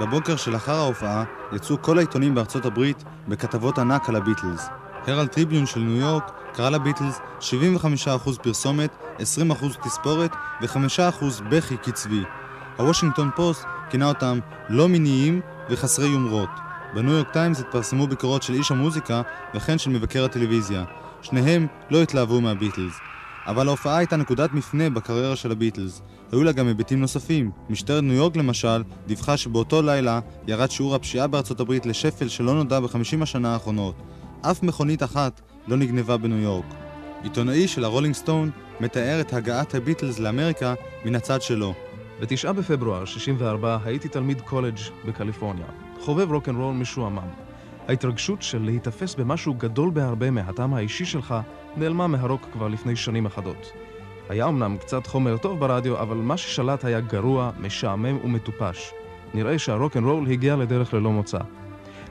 בבוקר שלאחר ההופעה יצאו כל העיתונים בארצות הברית בכתבות ענק על הביטלס. הרלד טריביון של ניו יורק קרא לביטלס 75% פרסומת, 20% תספורת ו-5% בכי קצבי. הוושינגטון פוסט כינה אותם לא מיניים וחסרי יומרות. בניו יורק טיימס התפרסמו ביקורות של איש המוזיקה וכן של מבקר הטלוויזיה. שניהם לא התלהבו מהביטלס. אבל ההופעה הייתה נקודת מפנה בקריירה של הביטלס. היו לה גם היבטים נוספים. משטרת ניו יורק למשל, דיווחה שבאותו לילה ירד שיעור הפשיעה בארצות הברית לשפל שלא נודע בחמישים השנה האחרונות. אף מכונית אחת לא נגנבה בניו יורק. עיתונאי של הרולינג סטון מתאר את הגעת הביטלס לאמריקה מן הצד שלו. ב-9 בפברואר 64 הייתי תלמיד קולג' בקליפורניה. חובב רוקנרול משועמם. ההתרגשות של להיתפס במשהו גדול בהרבה מהטעם האישי שלך נעלמה מהרוק כבר לפני שנים אחדות. היה אמנם קצת חומר טוב ברדיו, אבל מה ששלט היה גרוע, משעמם ומטופש. נראה שהרוקנרול הגיע לדרך ללא מוצא.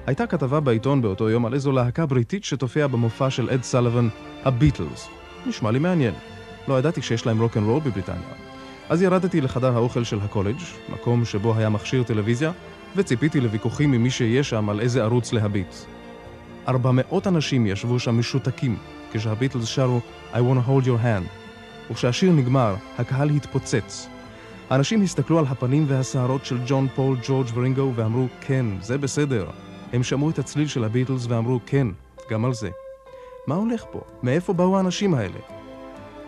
הייתה כתבה בעיתון באותו יום על איזו להקה בריטית שתופיע במופע של אד סלוון, הביטלס. נשמע לי מעניין. לא ידעתי שיש להם רוקנרול בבריטניה. אז ירדתי לחדר האוכל של הקולג', מקום שבו היה מכשיר טלוויזיה, וציפיתי לוויכוחים עם מי שיהיה שם על איזה ערוץ להביט. 400 אנשים ישבו שם משותקים כשהביטלס שרו I want to hold your hand. וכשהשיר נגמר, הקהל התפוצץ. האנשים הסתכלו על הפנים והשערות של ג'ון, פול, ג'ורג' ורינגו ואמרו, כן, זה בסדר. הם שמעו את הצליל של הביטלס ואמרו, כן, גם על זה. מה הולך פה? מאיפה באו האנשים האלה?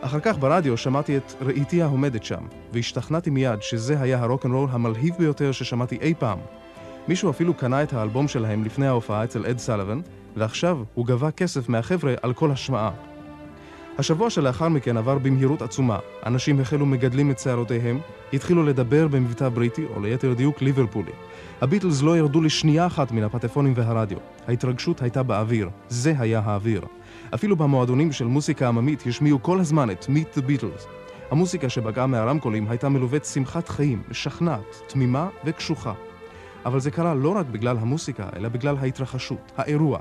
אחר כך ברדיו שמעתי את ראיתי העומדת שם, והשתכנעתי מיד שזה היה הרוקנרול המלהיב ביותר ששמעתי אי פעם. מישהו אפילו קנה את האלבום שלהם לפני ההופעה אצל אד סלוון, ועכשיו הוא גבה כסף מהחבר'ה על כל השמעה. השבוע שלאחר מכן עבר במהירות עצומה. אנשים החלו מגדלים את שערותיהם, התחילו לדבר במבטא בריטי, או ליתר דיוק ליברפולי. הביטלס לא ירדו לשנייה אחת מן הפטפונים והרדיו. ההתרגשות הייתה באוויר. זה היה האוויר. אפילו במועדונים של מוסיקה עממית השמיעו כל הזמן את Meet the Beatles. המוסיקה שבגעה מהרמקולים הייתה מלווית שמחת חיים, משכנעת, תמימה וקשוחה. אבל זה קרה לא רק בגלל המוסיקה, אלא בגלל ההתרחשות, האירוע.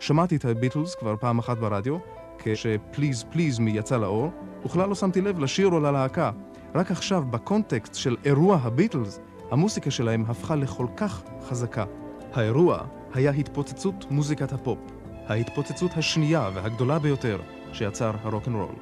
שמעתי את הביטלס כבר פעם אחת ברדיו, כש" Please Please Me יצא לאור, וכלל לא שמתי לב לשיר או ללהקה. רק עכשיו, בקונטקסט של אירוע הביטלס, המוסיקה שלהם הפכה לכל כך חזקה. האירוע היה התפוצצות מוזיקת הפופ. ההתפוצצות השנייה והגדולה ביותר שיצר הרוקנרול.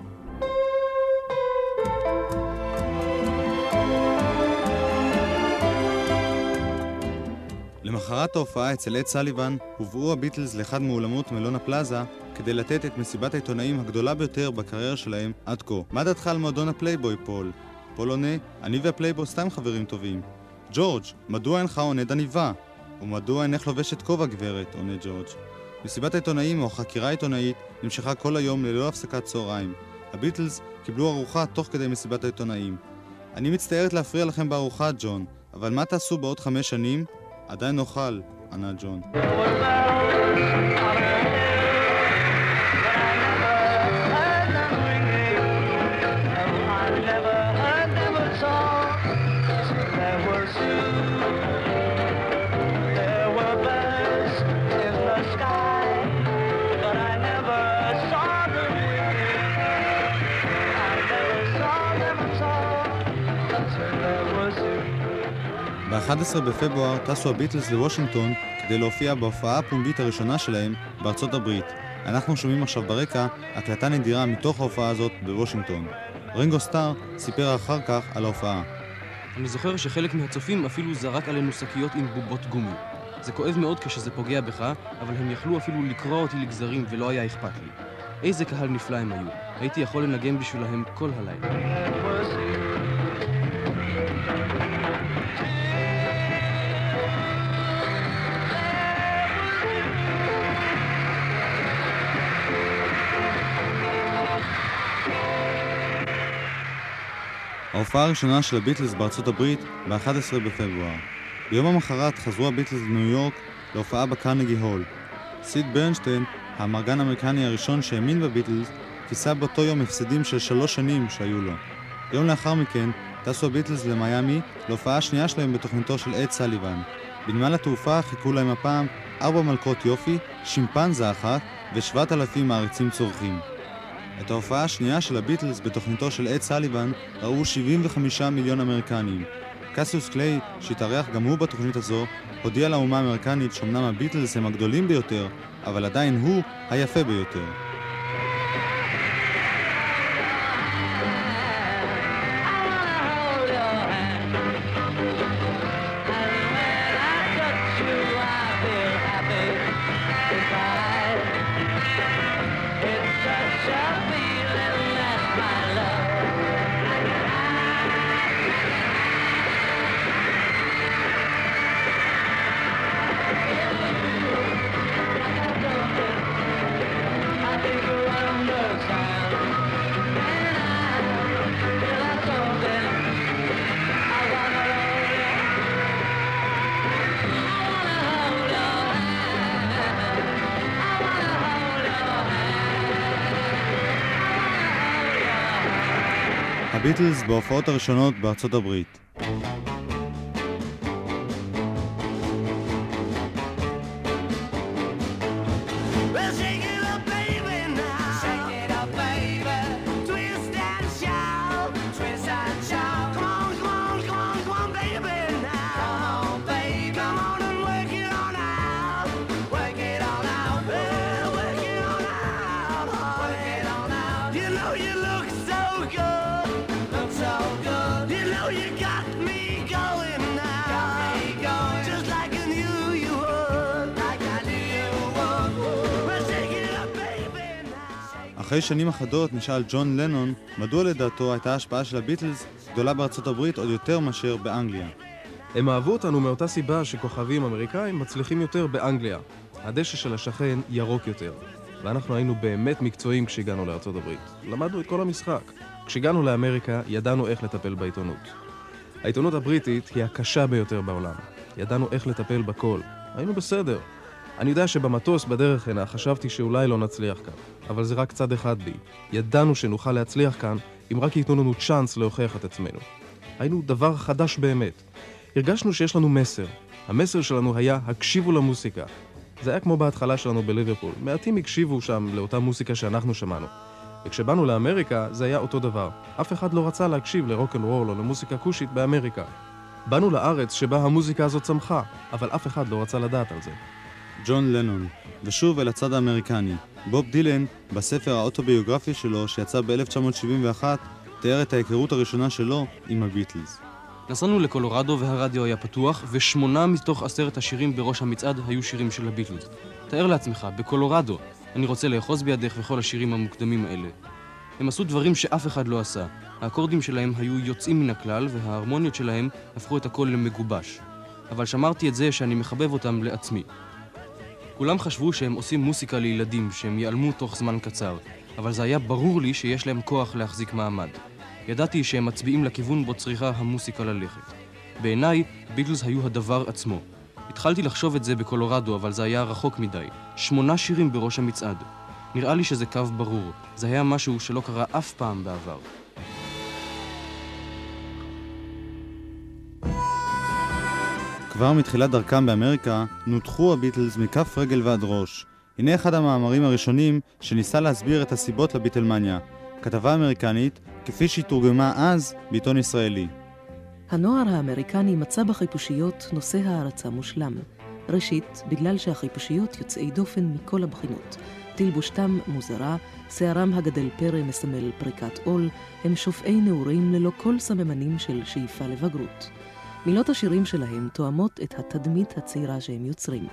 למחרת ההופעה אצל אד סליבן הובאו הביטלס לאחד מאולמות מלון הפלאזה כדי לתת את מסיבת העיתונאים הגדולה ביותר בקריירה שלהם עד כה. מה דעתך על מועדון הפלייבוי, פול? פול עונה, אני והפלייבוי סתם חברים טובים. ג'ורג', מדוע אינך עונד עניבה? ומדוע אינך לובשת כובע גברת? עונה ג'ורג'. מסיבת העיתונאים או החקירה העיתונאית נמשכה כל היום ללא הפסקת צהריים. הביטלס קיבלו ארוחה תוך כדי מסיבת העיתונאים. אני מצטערת להפריע לכם בארוחה, ג'ון, אבל מה תעשו בעוד חמש שנים? עדיין נאכל, ענה ג'ון. ב-11 בפברואר טסו הביטלס לוושינגטון כדי להופיע בהופעה הפומבית הראשונה שלהם בארצות הברית. אנחנו שומעים עכשיו ברקע הקלטה נדירה מתוך ההופעה הזאת בוושינגטון. רינגו סטאר סיפר אחר כך על ההופעה. אני זוכר שחלק מהצופים אפילו זרק עלינו שקיות עם בובות גומי. זה כואב מאוד כשזה פוגע בך, אבל הם יכלו אפילו לקרוע אותי לגזרים ולא היה אכפת לי. איזה קהל נפלא הם היו. הייתי יכול לנגן בשבילהם כל הלילה. ההופעה הראשונה של הביטלס בארצות הברית ב-11 בפברואר. ביום המחרת חזרו הביטלס לניו יורק להופעה בקרנגי הול. סיד ברנשטיין, האמרגן האמריקני הראשון שהאמין בביטלס, כיסה באותו יום הפסדים של שלוש שנים שהיו לו. יום לאחר מכן טסו הביטלס למיאמי להופעה השנייה שלהם בתוכניתו של אד סליבן. בנמל התעופה חיכו להם הפעם ארבע מלכות יופי, שימפנזה אחת ושבעת אלפים מעריצים צורכים. את ההופעה השנייה של הביטלס בתוכניתו של אד סליבן ראו 75 מיליון אמריקנים. קסיוס קליי, שהתארח גם הוא בתוכנית הזו, הודיע לאומה האמריקנית שאומנם הביטלס הם הגדולים ביותר, אבל עדיין הוא היפה ביותר. הביטלס בהופעות הראשונות בארצות הברית. אחרי שנים אחדות נשאל ג'ון לנון מדוע לדעתו הייתה ההשפעה של הביטלס גדולה בארצות הברית עוד יותר מאשר באנגליה. הם אהבו אותנו מאותה סיבה שכוכבים אמריקאים מצליחים יותר באנגליה. הדשא של השכן ירוק יותר. ואנחנו היינו באמת מקצועיים כשהגענו לארצות הברית. למדנו את כל המשחק. כשהגענו לאמריקה, ידענו איך לטפל בעיתונות. העיתונות הבריטית היא הקשה ביותר בעולם. ידענו איך לטפל בכל. היינו בסדר. אני יודע שבמטוס בדרך הנה חשבתי שאולי לא נצליח כאן, אבל זה רק צד אחד בי. ידענו שנוכל להצליח כאן אם רק ייתנו לנו צ'אנס להוכיח את עצמנו. היינו דבר חדש באמת. הרגשנו שיש לנו מסר. המסר שלנו היה הקשיבו למוסיקה. זה היה כמו בהתחלה שלנו בליברפול. מעטים הקשיבו שם לאותה מוסיקה שאנחנו שמענו. וכשבאנו לאמריקה זה היה אותו דבר. אף אחד לא רצה להקשיב לרוק אנד רול או למוסיקה כושית באמריקה. באנו לארץ שבה המוזיקה הזאת צמחה, אבל אף אחד לא רצה לדעת על זה. ג'ון לנון, ושוב אל הצד האמריקני. בוב דילן, בספר האוטוביוגרפי שלו, שיצא ב-1971, תיאר את ההיכרות הראשונה שלו עם הביטלס. נסענו לקולורדו והרדיו היה פתוח, ושמונה מתוך עשרת השירים בראש המצעד היו שירים של הביטלס. תאר לעצמך, בקולורדו, אני רוצה לאחוז בידך וכל השירים המוקדמים האלה. הם עשו דברים שאף אחד לא עשה. האקורדים שלהם היו יוצאים מן הכלל, וההרמוניות שלהם הפכו את הכל למגובש. אבל שמרתי את זה שאני מחבב אותם לעצמי. כולם חשבו שהם עושים מוסיקה לילדים, שהם ייעלמו תוך זמן קצר, אבל זה היה ברור לי שיש להם כוח להחזיק מעמד. ידעתי שהם מצביעים לכיוון בו צריכה המוסיקה ללכת. בעיניי, ביטלס היו הדבר עצמו. התחלתי לחשוב את זה בקולורדו, אבל זה היה רחוק מדי. שמונה שירים בראש המצעד. נראה לי שזה קו ברור. זה היה משהו שלא קרה אף פעם בעבר. כבר מתחילת דרכם באמריקה, נותחו הביטלס מכף רגל ועד ראש. הנה אחד המאמרים הראשונים שניסה להסביר את הסיבות לביטלמניה. כתבה אמריקנית, כפי שהיא תורגמה אז בעיתון ישראלי. הנוער האמריקני מצא בחיפושיות נושא הערצה מושלם. ראשית, בגלל שהחיפושיות יוצאי דופן מכל הבחינות. תלבושתם מוזרה, שערם הגדל פרא מסמל פריקת עול, הם שופעי נעורים ללא כל סממנים של שאיפה לבגרות. מילות השירים שלהם תואמות את התדמית הצעירה שהם יוצרים.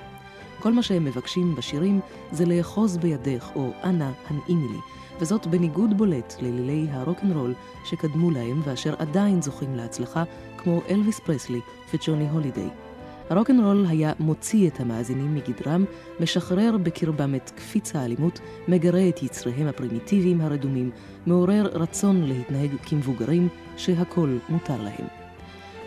כל מה שהם מבקשים בשירים זה לאחוז בידך, או אנא, הנעימי לי, וזאת בניגוד בולט ללילי הרוקנרול שקדמו להם ואשר עדיין זוכים להצלחה, כמו אלוויס פרסלי וג'וני הולידיי. הרוקנרול היה מוציא את המאזינים מגדרם, משחרר בקרבם את קפיץ האלימות, מגרה את יצריהם הפרימיטיביים הרדומים, מעורר רצון להתנהג כמבוגרים, שהכל מותר להם.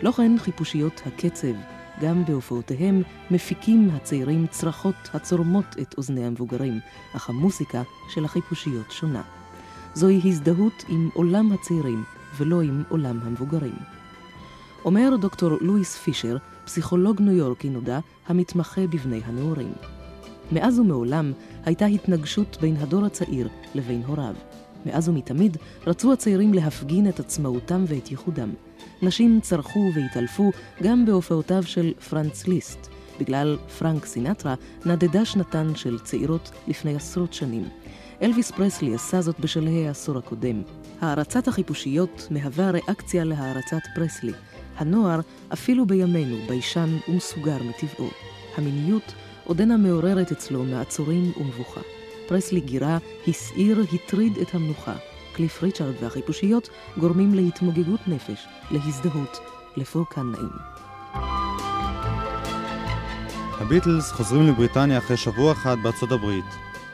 לא כן חיפושיות הקצב, גם בהופעותיהם מפיקים הצעירים צרחות הצורמות את אוזני המבוגרים, אך המוסיקה של החיפושיות שונה. זוהי הזדהות עם עולם הצעירים ולא עם עולם המבוגרים. אומר דוקטור לואיס פישר, פסיכולוג ניו יורקי נודע, המתמחה בבני הנעורים. מאז ומעולם הייתה התנגשות בין הדור הצעיר לבין הוריו. מאז ומתמיד רצו הצעירים להפגין את עצמאותם ואת ייחודם. נשים צרחו והתעלפו גם בהופעותיו של פרנץ ליסט. בגלל פרנק סינטרה נדדה שנתן של צעירות לפני עשרות שנים. אלוויס פרסלי עשה זאת בשלהי העשור הקודם. הערצת החיפושיות מהווה ריאקציה להערצת פרסלי. הנוער, אפילו בימינו, ביישן ומסוגר מטבעו. המיניות עודנה מעוררת אצלו מעצורים ומבוכה. פרסלי גירה, הסעיר, הטריד את המנוחה. קליף ריצ'רד והחיפושיות גורמים להתמוגגות נפש, להזדהות, לפורקן נעים. הביטלס חוזרים לבריטניה אחרי שבוע אחד בארצות הברית.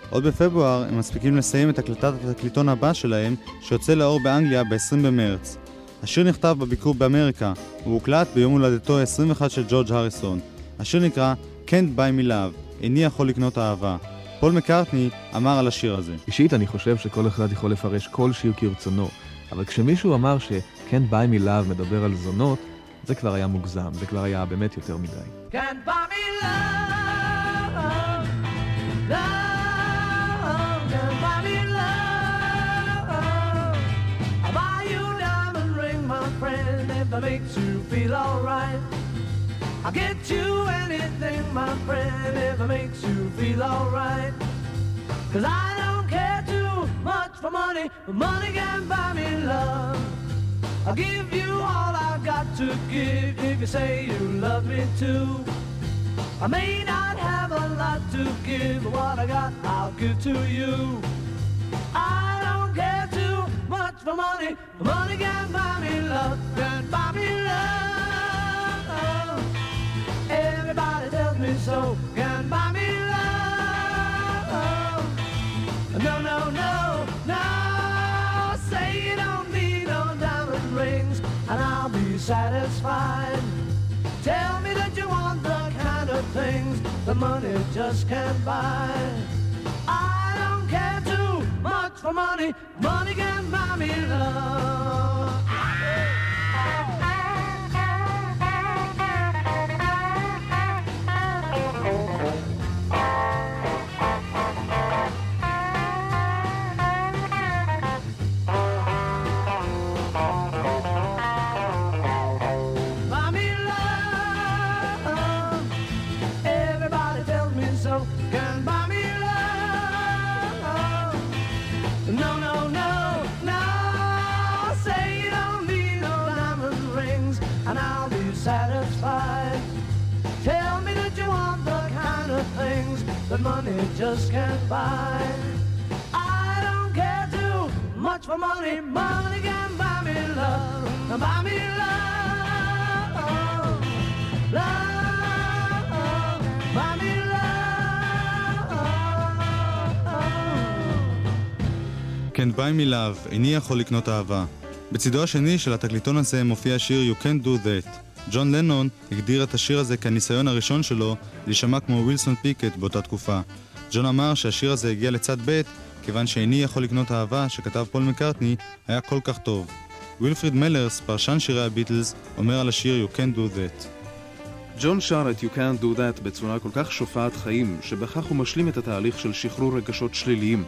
עוד בפברואר הם מספיקים לסיים את הקלטת התקליטון הבא שלהם, שיוצא לאור באנגליה ב-20 במרץ. השיר נכתב בביקור באמריקה, והוא הוקלט ביום הולדתו ה-21 של ג'ורג' הריסון. השיר נקרא Can't Buy Me Love, איני יכול לקנות אהבה. פול מקארטני אמר על השיר הזה. אישית אני חושב שכל אחד יכול לפרש כל שיר כרצונו, אבל כשמישהו אמר ש-Can't Buy Me Love מדבר על זונות, זה כבר היה מוגזם, זה כבר היה באמת יותר מדי. Can't buy me love, love, that makes you feel alright. I'll get you anything, my friend, if it makes you feel alright. Cause I don't care too much for money, but money can buy me love. I'll give you all I've got to give if you say you love me too. I may not have a lot to give, but what I got I'll give to you. I don't care too much for money, but money can buy me love, can buy me love. Can buy me love. No, no, no, no. Say you don't need no diamond rings, and I'll be satisfied. Tell me that you want the kind of things the money just can't buy. I don't care too much for money, money can buy me love. Money just can't buy. I don't care too much for money. Money can buy me love. Buy me love. Love. Buy me love, איני יכול לקנות אהבה. בצידו השני של התקליטון הזה מופיע השיר You Can't Do That. ג'ון לנון הגדיר את השיר הזה כניסיון הראשון שלו להישמע כמו ווילסון פיקט באותה תקופה. ג'ון אמר שהשיר הזה הגיע לצד ב' כיוון שאיני יכול לקנות אהבה שכתב פול מקארטני היה כל כך טוב. וילפריד מלרס, פרשן שירי הביטלס, אומר על השיר You Can't Do That. ג'ון שר את You Can't Do That בצורה כל כך שופעת חיים, שבכך הוא משלים את התהליך של שחרור רגשות שליליים.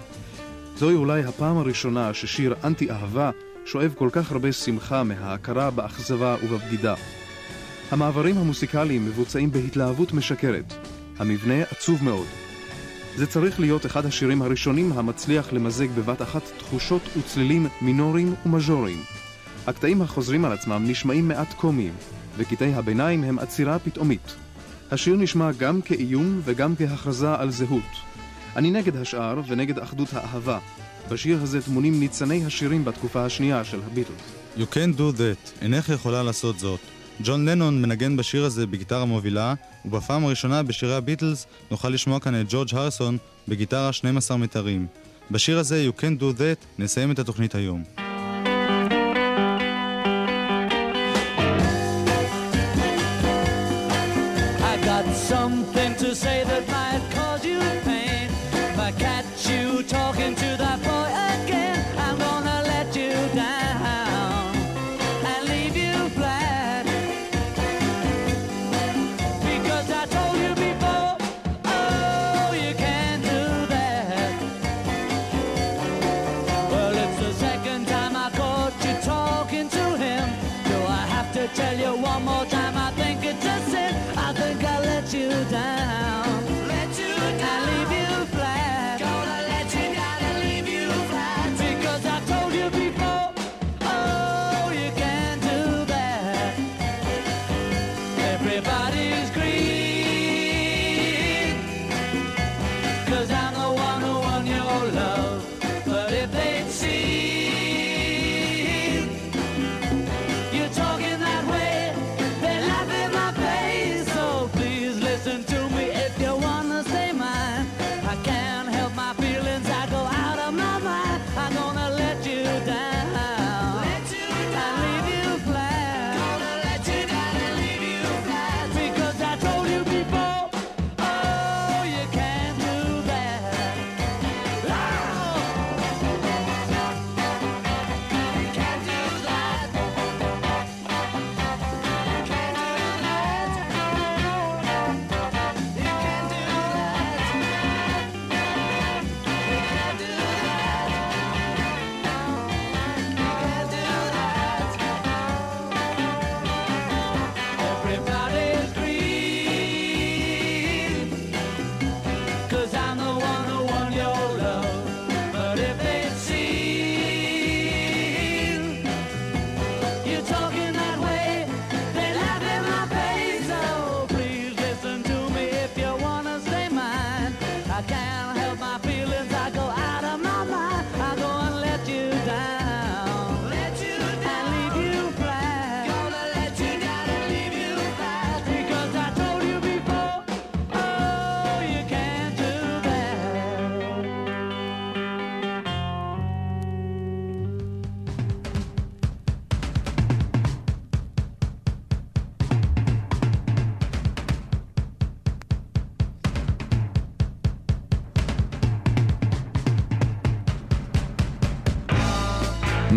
זוהי אולי הפעם הראשונה ששיר אנטי-אהבה שואב כל כך הרבה שמחה מההכרה באכזבה ובבגידה. המעברים המוסיקליים מבוצעים בהתלהבות משקרת. המבנה עצוב מאוד. זה צריך להיות אחד השירים הראשונים המצליח למזג בבת אחת תחושות וצלילים מינוריים ומז'וריים. הקטעים החוזרים על עצמם נשמעים מעט קומיים, וקטעי הביניים הם עצירה פתאומית. השיר נשמע גם כאיום וגם כהכרזה על זהות. אני נגד השאר ונגד אחדות האהבה. בשיר הזה טמונים ניצני השירים בתקופה השנייה של הביטלס. You can't do that, אינך יכולה לעשות זאת. ג'ון לנון מנגן בשיר הזה בגיטרה מובילה, ובפעם הראשונה בשירי הביטלס נוכל לשמוע כאן את ג'ורג' הרסון בגיטרה 12 מיתרים. בשיר הזה, You Can't Do That, נסיים את התוכנית היום.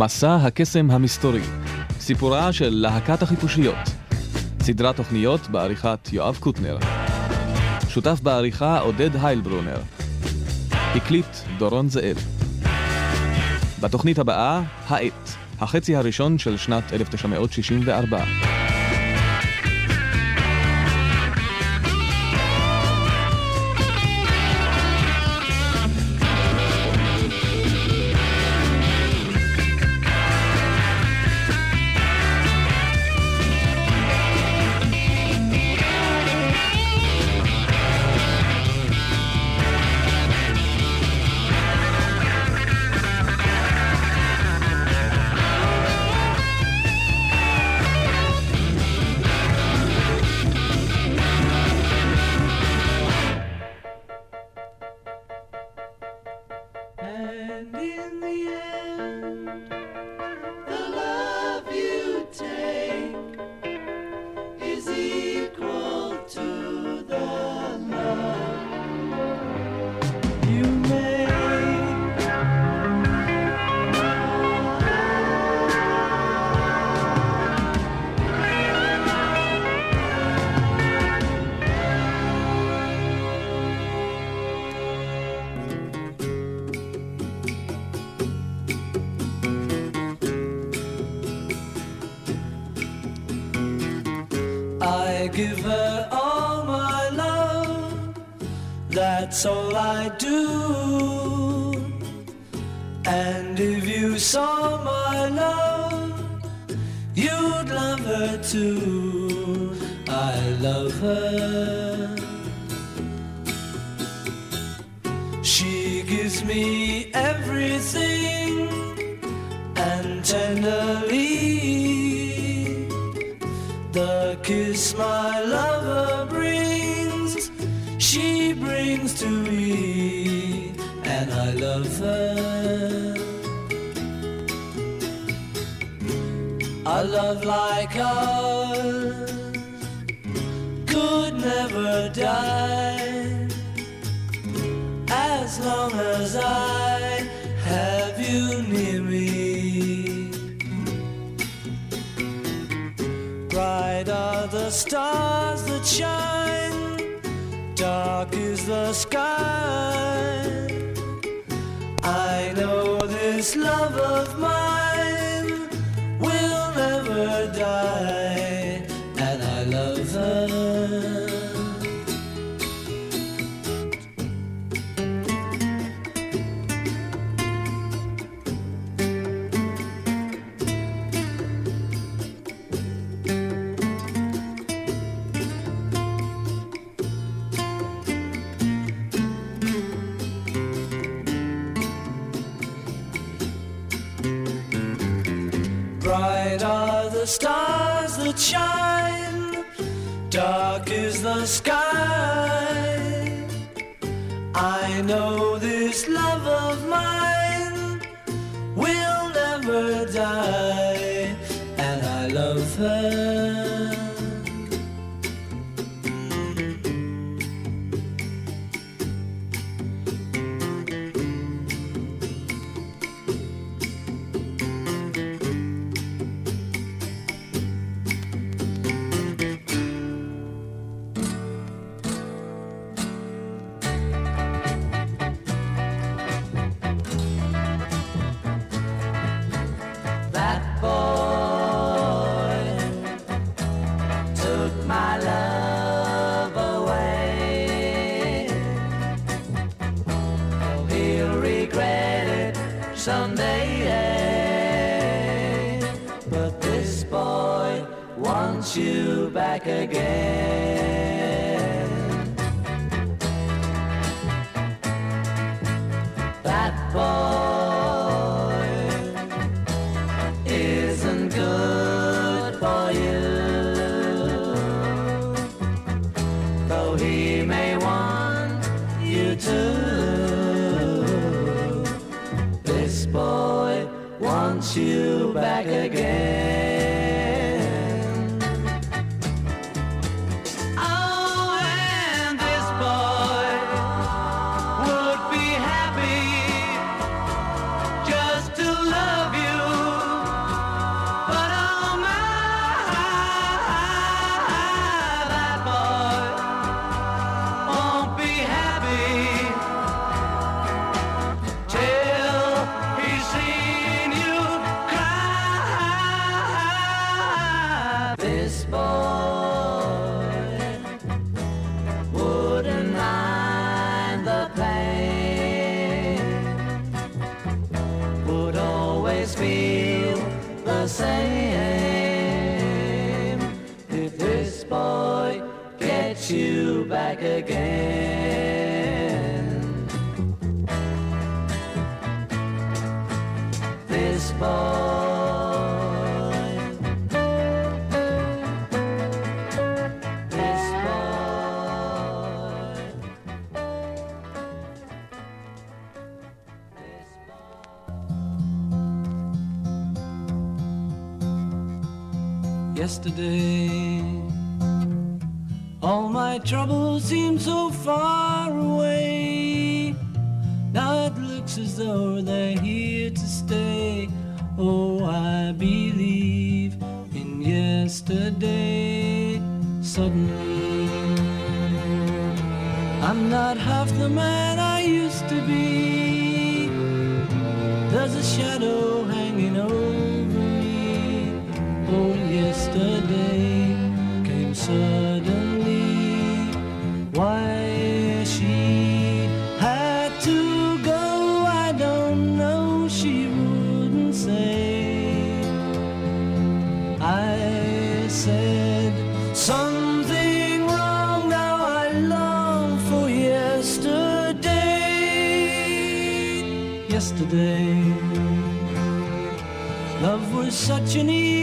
מסע הקסם המסתורי, סיפורה של להקת החיפושיות. סדרת תוכניות בעריכת יואב קוטנר. שותף בעריכה עודד היילברונר. הקליט דורון זאב. בתוכנית הבאה, העט, החצי הראשון של שנת 1964. I do love like ours could never die as long as I have you near me. Bright are the stars that shine, dark is the sky. I know this love of mine stars that shine, dark is the sky. I know this love of mine will never die, and I love her. Someday. But this boy wants you back again. That boy you back again. Troubles seem so far away. Now it looks as though they're here to stay. Oh, I believe in yesterday. Suddenly, I'm not half the man I such an easy